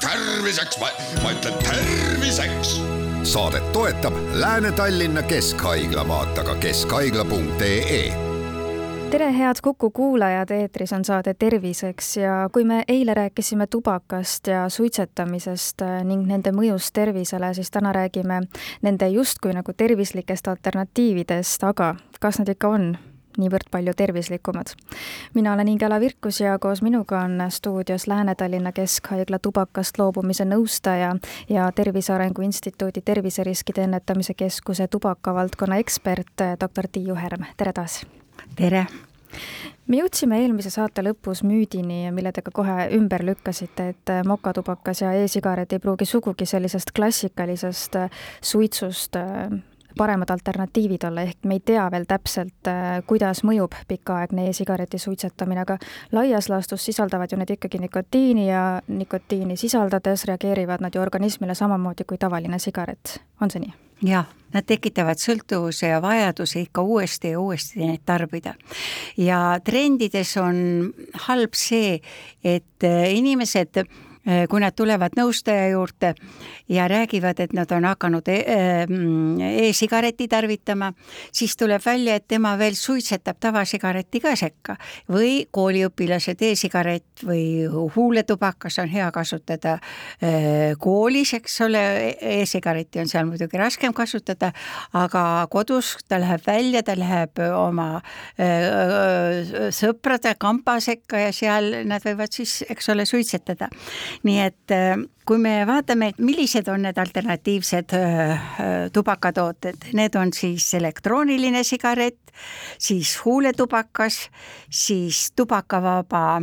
terviseks, ma ütlen terviseks. saadet toetab Lääne-Tallinna Keskhaigla, vaata ka keskhaigla.ee tere, head Kuku kuulajad, eetris on saade Terviseks ja kui me eile rääkisime tubakast ja suitsetamisest äh, ning nende mõjust tervisele, siis täna räägime nende justkui nagu tervislikest alternatiividest, aga kas nad ikka on niivõrd palju tervislikumad. mina olen Ingela Virkus ja koos minuga on stuudios Lääne-Tallinna Keskhaigla tubakast loobumise nõustaja ja Tervise Arengu Instituudi terviseriskide ennetamise keskuse tubakavaldkonna ekspert, doktor Tiiu Härm, tere taas! tere! me jõudsime eelmise saate lõpus müüdini, mille te ka kohe ümber lükkasite, et mokatubakas ja e-sigaret ei pruugi sugugi sellisest klassikalisest suitsust paremad alternatiivid olla, ehk me ei tea veel täpselt, äh, kuidas mõjub pikaaegne e-sigareti suitsetamine, aga laias laastus sisaldavad ju need ikkagi nikotiini ja nikotiini sisaldades reageerivad nad ju organismile samamoodi kui tavaline sigaret, on see nii? jah, nad tekitavad sõltuvuse ja vajaduse ikka uuesti ja uuesti neid tarbida. ja trendides on halb see, et äh, inimesed kui nad tulevad nõustaja juurde ja räägivad, et nad on hakanud e, mm, e-sigaretti tarvitama, siis tuleb välja, et tema veel suitsetab tavasigaretti ka sekka. Või kooliõpilased e-sigaret või huuletubakas on hea kasutada äh, koolis, eks ole e, e-sigaretti on seal muidugi raskem kasutada, aga kodus ta läheb välja, ta läheb oma sõprade kamba sekka ja seal nad võivad siis, eks ole, suitsetada nii et äh, kui me vaatame, millised on need alternatiivsed äh, äh, tubakatooted, need on siis elektrooniline sigaret, siis huuletubakas, siis tubakavaba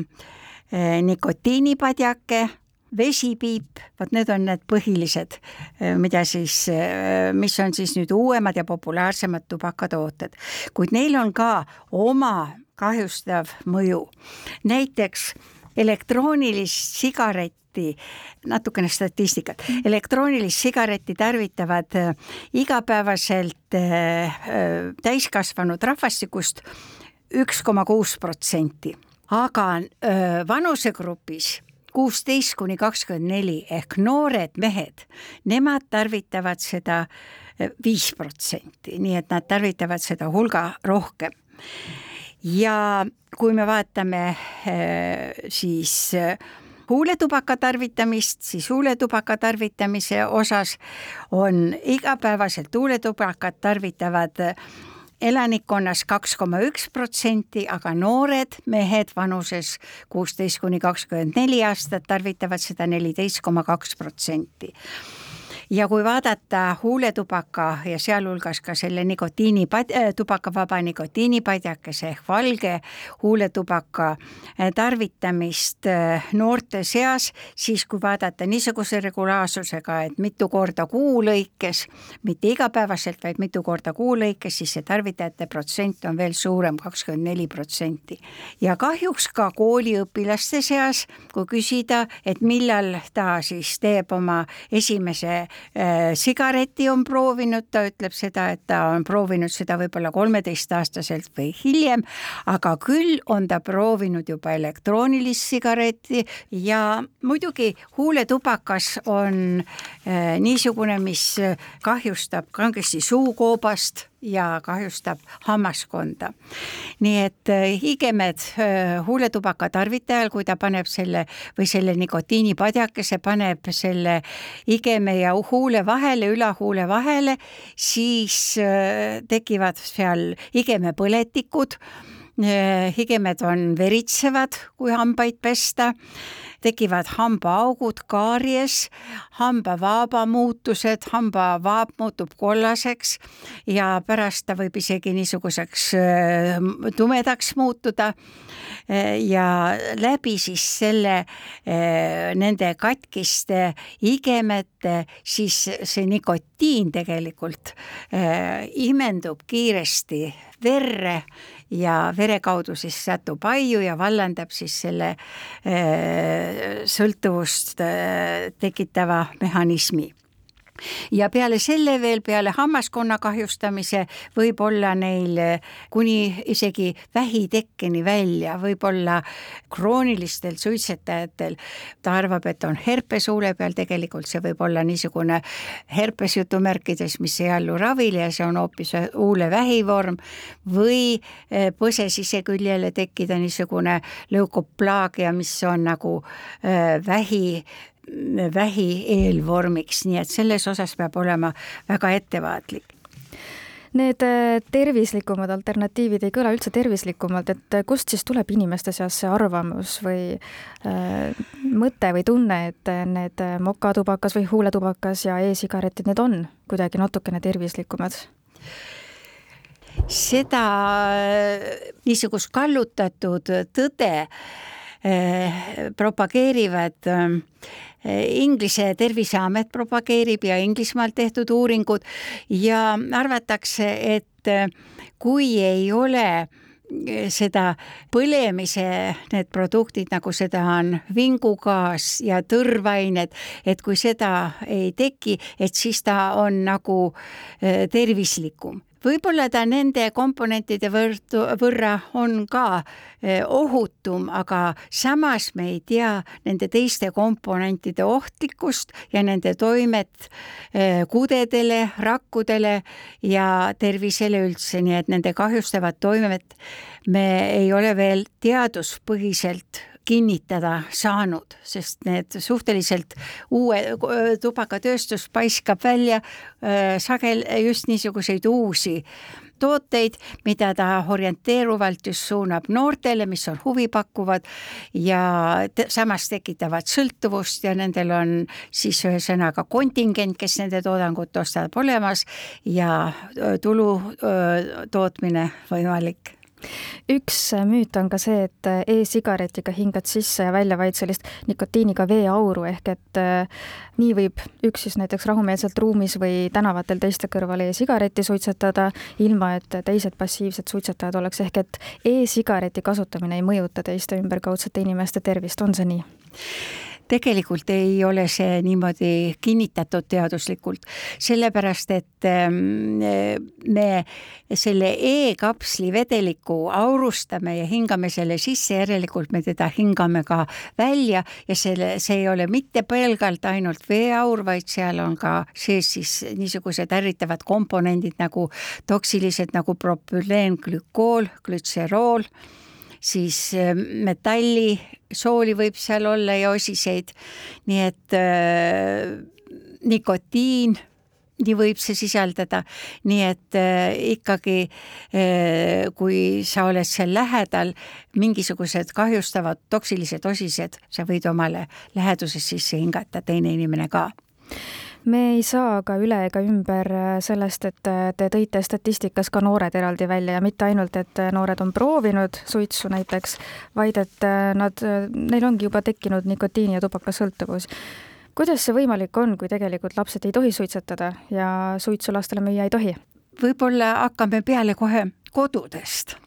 nikotiinipadjake vesipiip, vot need on need põhilised, mida siis, mis on siis nüüd uuemad ja populaarsemad tubakatooted, kuid neil on ka oma kahjustav mõju. näiteks elektroonilist sigaretti natukene statistikat, elektroonilist sigaretti tarvitavad äh, igapäevaselt äh, äh, täiskasvanud rahvastikust üks koma kuus protsenti, aga vanusegrupis kuusteist kuni kakskümmend neli ehk noored mehed, nemad tarvitavad seda viis protsenti, nii et nad tarvitavad seda hulga rohkem. Ja kui me vaatame siis huuletubaka tarvitamist, siis huuletubaka tarvitamise osas on igapäevaselt huuletubakat tarvitavad elanikkonnas kaks koma üks protsenti, aga noored mehed vanuses kuusteist kuni kakskümmend neli aastat tarvitavad seda neliteist koma kaks protsenti ja kui vaadata huuletubaka ja sealhulgas ka selle nikotiini, äh, tubakavaba nikotiinipadjakese ehk valge huuletubaka äh, tarvitamist äh, noorte seas, siis kui vaadata niisuguse regulaarsusega, et mitu korda kuu lõikes, mitte igapäevaselt, vaid mitu korda kuu lõikes, siis see tarvitajate protsent on veel suurem, kakskümmend neli protsenti. ja kahjuks ka kooliõpilaste seas, kui küsida, et millal ta siis teeb oma esimese sigareti on proovinud, ta ütleb seda, et ta on proovinud seda võib-olla kolmeteistaastaselt või hiljem, aga küll on ta proovinud juba elektroonilist sigaretti ja muidugi huuletubakas on äh, niisugune, mis kahjustab kangesti suukoobast ja kahjustab hammaskonda. nii et äh, higemed äh, huuletubaka tarvitajal, kui ta paneb selle või selle nikotiinipadjakese, paneb selle higeme ja huule vahele, ülahuule vahele, siis äh, tekivad seal higemepõletikud higemed on veritsevad, kui hambaid pesta. Tekivad hambaaugud, kaaries, hambavaaba muutused, hambavaap muutub kollaseks ja pärast ta võib isegi niisuguseks äh, tumedaks muutuda. Äh, ja läbi siis selle, äh, nende katkiste igemete, siis see nikotiin tegelikult imendub kiiresti verre ja vere kaudu siis satub aiu ja vallandab siis selle äh, sõltuvust äh, tekitava mehhanismi ja peale selle veel, peale hammaskonna kahjustamise võib olla neil kuni isegi vähitekkeni välja, võib-olla kroonilistel suitsetajatel, ta arvab, et on herpes huule peal, tegelikult see võib olla niisugune herpes jutumärkides, mis ei allu ravile ja see on hoopis huulevähi vorm, või eh, põse siseküljele tekkida niisugune leukoplaagia, mis on nagu äh, vähi vähi eelvormiks, nii et selles osas peab olema väga ettevaatlik Need äh, tervislikumad alternatiivid ei kõla üldse tervislikumalt, et äh, kust siis tuleb inimeste seas see arvamus või äh, mõte või tunne, et äh, need mokatubakas või huuletubakas ja e-sigaretid, need on kuidagi natukene tervislikumad? seda niisugust kallutatud tõde propageerivad Inglise terviseamet propageerib ja Inglismaalt tehtud uuringud ja arvatakse, et äh, kui ei ole äh, seda põlemise, need produktid, nagu seda on vingugaas ja tõrvained, et kui seda ei teki, et siis ta on nagu tervislikum võib-olla ta nende komponentide võrdu, võrra on ka eh, ohutum, aga samas me ei tea nende teiste komponentide ohtlikkust ja nende toimet eh, kudedele, rakkudele ja tervisele üldse, nii et nende kahjustavat toimet me ei ole veel teaduspõhiselt kinnitada saanud, sest need suhteliselt uue tubakatööstus paiskab välja sagel just niisuguseid uusi tooteid, mida ta orienteeruvalt just suunab noortele, mis on huvipakkuvad ja te samas tekitavad sõltuvust ja nendel on siis ühesõnaga kontingent, kes nende toodangut ostab olemas ja tulu öö, tootmine võimalik üks müüt on ka see, et e-sigaretiga hingad sisse ja välja vaid sellist nikotiiniga veeauru, ehk et äh, nii võib üks siis näiteks rahumeelselt ruumis või tänavatel teiste kõrval e-sigaretti suitsetada, ilma et teised passiivsed suitsetajad oleks, ehk et e-sigareti kasutamine ei mõjuta teiste ümberkaudsete inimeste tervist, on see nii? Tegelikult ei ole see niimoodi kinnitatud teaduslikult, sellepärast et ähm, me selle E-kapsli vedeliku aurustame ja hingame selle sisse, järelikult me teda hingame ka välja ja selle, see ei ole mitte pelgalt ainult veeaur, vaid seal on ka sees siis niisugused ärritavad komponendid nagu toksilised nagu propüleenglükool, glütserool siis äh, metalli, sooli võib seal olla ja osiseid, nii et äh, nikotiin nii võib see sisaldada, nii et äh, ikkagi äh, kui sa oled seal lähedal, mingisugused kahjustavad toksilised osised, sa võid omale läheduses sisse hingata, teine inimene ka me ei saa ka üle ega ümber äh, sellest, et äh, te tõite statistikas ka noored eraldi välja ja mitte ainult, et äh, noored on proovinud suitsu näiteks, vaid et nad, neil ongi juba tekkinud nikotiini ja tubakasõltuvus. kuidas see võimalik on, kui tegelikult lapsed ei tohi suitsetada ja suitsu lastele müüa ei tohi? võib-olla hakkame peale kohe kodudest.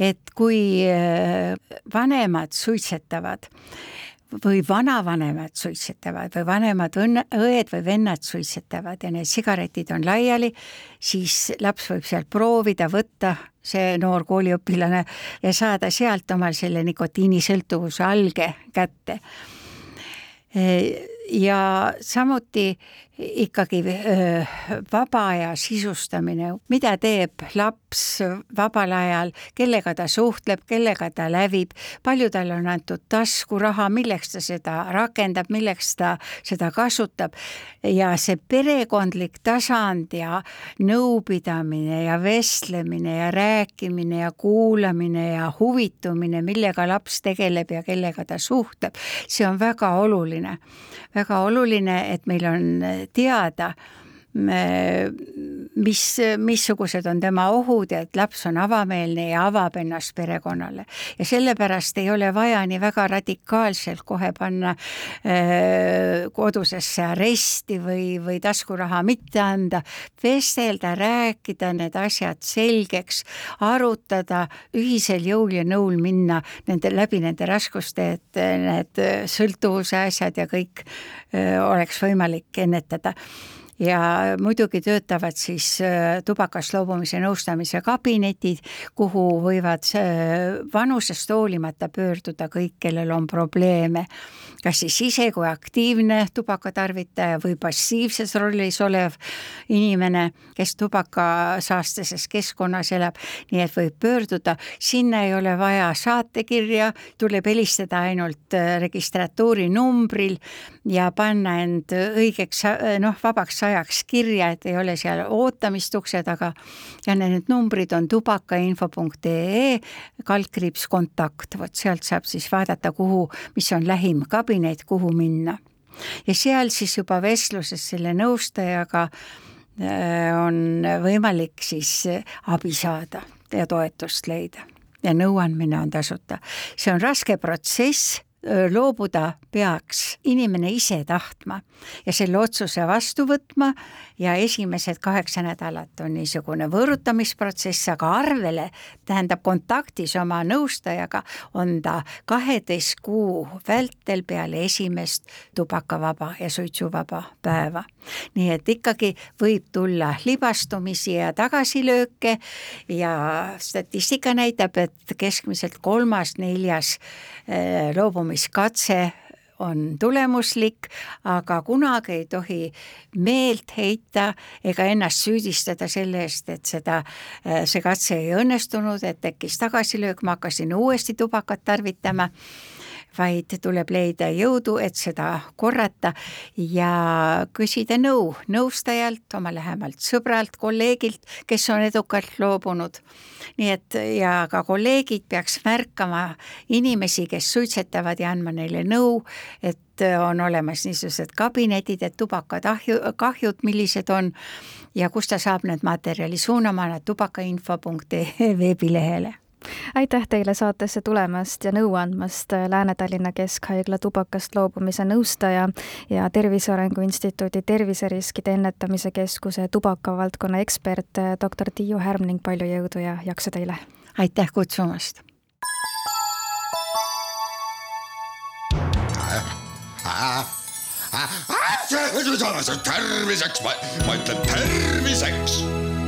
et kui vanemad suitsetavad, või vanavanemad suitsetavad või vanemad õnne, õed või vennad suitsetavad ja need sigaretid on laiali, siis laps võib sealt proovida võtta, see noor kooliõpilane, ja saada sealt omal selle nikotiinisõltuvuse alge kätte. ja samuti ikkagi vaba aja sisustamine, mida teeb laps vabal ajal, kellega ta suhtleb, kellega ta lävib, palju talle on antud taskuraha, milleks ta seda rakendab, milleks ta seda kasutab? Ja see perekondlik tasand ja nõupidamine ja vestlemine ja rääkimine ja kuulamine ja huvitumine, millega laps tegeleb ja kellega ta suhtleb, see on väga oluline. väga oluline, et meil on teada, mis, missugused on tema ohud ja et laps on avameelne ja avab ennast perekonnale. ja sellepärast ei ole vaja nii väga radikaalselt kohe panna äh, kodusesse aresti või, või taskuraha mitte anda, vestelda, rääkida need asjad selgeks, arutada, ühisel jõul ja nõul minna nende, läbi nende raskuste, et need sõltuvuse asjad ja kõik äh, oleks võimalik ennetada ja muidugi töötavad siis tubakast loobumise nõustamise kabinetid, kuhu võivad vanusest hoolimata pöörduda kõik, kellel on probleeme. Kas siis ise kui aktiivne tubakatarvitaja või passiivses rollis olev inimene, kes tubakasaastases keskkonnas elab, nii et võib pöörduda, sinna ei ole vaja saatekirja, tuleb helistada ainult äh, registratuuri numbril ja panna end õigeks noh, vabaks ajaks kirja, et ei ole seal ootamist ukse taga ja need numbrid on tubakainfo.ee kaldkriips kontakt, vot sealt saab siis vaadata, kuhu, mis on lähim kabinet, kuhu minna. ja seal siis juba vestluses selle nõustajaga äh, on võimalik siis abi saada ja toetust leida ja nõuandmine on tasuta. see on raske protsess loobuda peaks inimene ise tahtma ja selle otsuse vastu võtma ja esimesed kaheksa nädalat on niisugune võõrutamisprotsess, aga arvele, tähendab kontaktis oma nõustajaga, on ta kaheteist kuu vältel peale esimest tubakavaba ja suitsuvaba päeva. nii et ikkagi võib tulla libastumisi ja tagasilööke ja statistika näitab, et keskmiselt kolmas-neljas loobumine loobumiskatse on tulemuslik, aga kunagi ei tohi meelt heita ega ennast süüdistada selle eest, et seda, see katse ei õnnestunud, et tekkis tagasilöök, ma hakkasin uuesti tubakat tarvitama vaid tuleb leida jõudu, et seda korrata ja küsida nõu nõustajalt, oma lähemalt sõbralt, kolleegilt, kes on edukalt loobunud. nii et ja ka kolleegid peaks märkama inimesi, kes suitsetavad ja andma neile nõu, et on olemas niisugused kabinetid, et tubakatahju, kahjud, millised on ja kust ta saab need materjali suunama nad tubakainfo.ee veebilehele aitäh teile saatesse tulemast ja nõu andmast, Lääne-Tallinna Keskhaigla tubakast loobumise nõustaja ja Tervise Arengu Instituudi terviseriskide ennetamise keskuse tubakavaldkonna ekspert, doktor Tiiu Härm ning palju jõudu ja jaksu teile! aitäh kutsumast! terviseks, ma ütlen terviseks